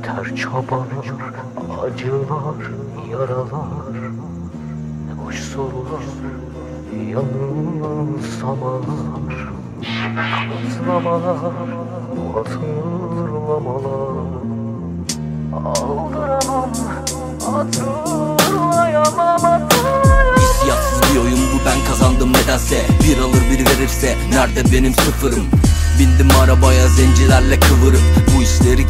Yeter çabalar, acılar, yaralar. Ne boş sorular, yanılsamalar Kanıtlamalar, hatırlamalar. Aldıramam, hatırlayamam, hatırlayamam. Hissiyatsız bir oyun bu ben kazandım nedense. Bir alır bir verirse nerede benim sıfırım? Bindim arabaya zencilerle kıvırıp Bu işleri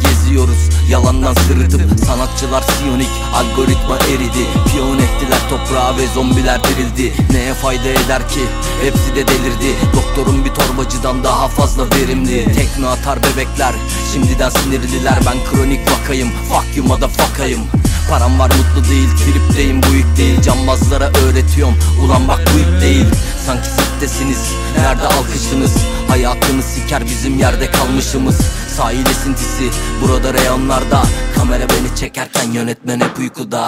geziyoruz yalandan sırıtıp Sanatçılar siyonik algoritma eridi. Piyon ettiler toprağa ve zombiler dirildi. Neye fayda eder ki? Hepsi de delirdi. Doktorun bir torbacıdan daha fazla verimli. Tekme atar bebekler şimdiden sinirliler. Ben kronik vakayım fuck you motherfuckayım. Param var mutlu değil tripteyim. Bu yük değil Cambazlara öğretiyorum. Ulan bak bu ip değil. Sanki sittesiniz nerede alkışınız? Hayatını siker bizim yerde kalmışımız. Sahil esintisi burada reyonlarda. Kamera beni çekerken yönetmen hep uykuda.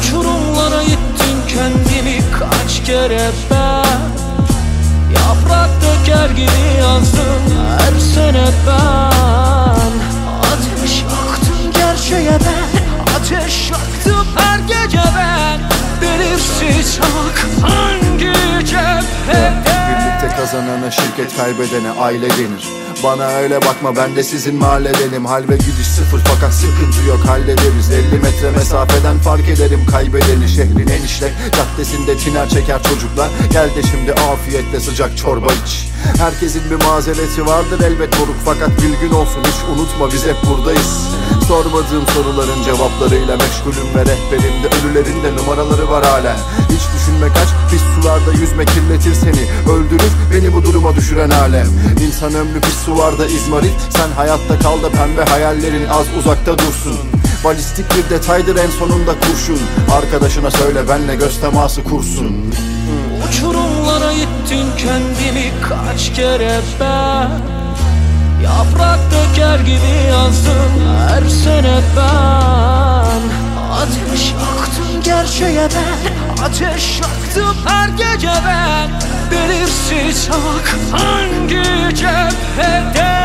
Uçurumlara ittin kendimi kaç kere ben? Yaprak döker gibi yazdım her sene ben. Ateş yaktım gerçeğe ben Ateş yaktım her gece ben. Cephede Birlikte kazanana şirket kaybedene aile denir. Bana öyle bakma ben de sizin mahalledenim. Hal ve gidiş sıfır fakat sıkıntı yok hallederiz. 50 metre mesafeden fark ederim kaybedeni. Şehrin en işlek caddesinde tiner çeker çocuklar. Gel de şimdi afiyetle sıcak çorba iç. Herkesin bir mazereti vardır elbet moruk Fakat bilgin olsun hiç unutma biz hep buradayız. Sormadığım soruların cevaplarıyla meşgulüm ve rehberimde ölülerin de numaraları var hala düşünme kaç. Pis sularda yüzme kirletir seni. Öldürür beni bu duruma düşüren alem. İnsan ömrü pis sularda izmarit. Sen hayatta kal da pembe hayallerin az uzakta dursun. Balistik bir detaydır en sonunda kurşun. Arkadaşına söyle benle göz teması kursun. Uçurumlara ittin kendimi kaç kere ben? Yaprak döker gibi yazdım her sene ben gerçeğe ben Ateş yaktım her gece ben. Belirsiz hak hangi cephede?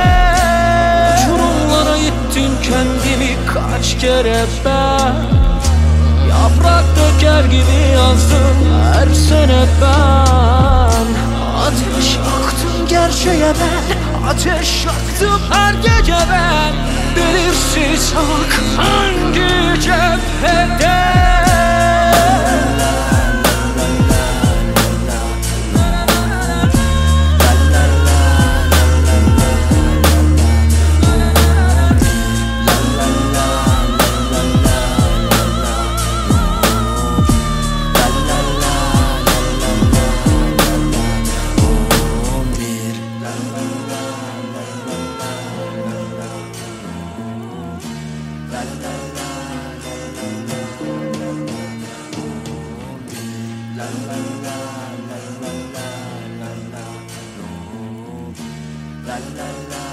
Uçurumlara ittin kendimi kaç kere ben. Yaprak döker gibi yazdım her sene ben. Ateş yaktım gerçeğe ben Ateş yaktım her gece ben. Belirsiz la la la.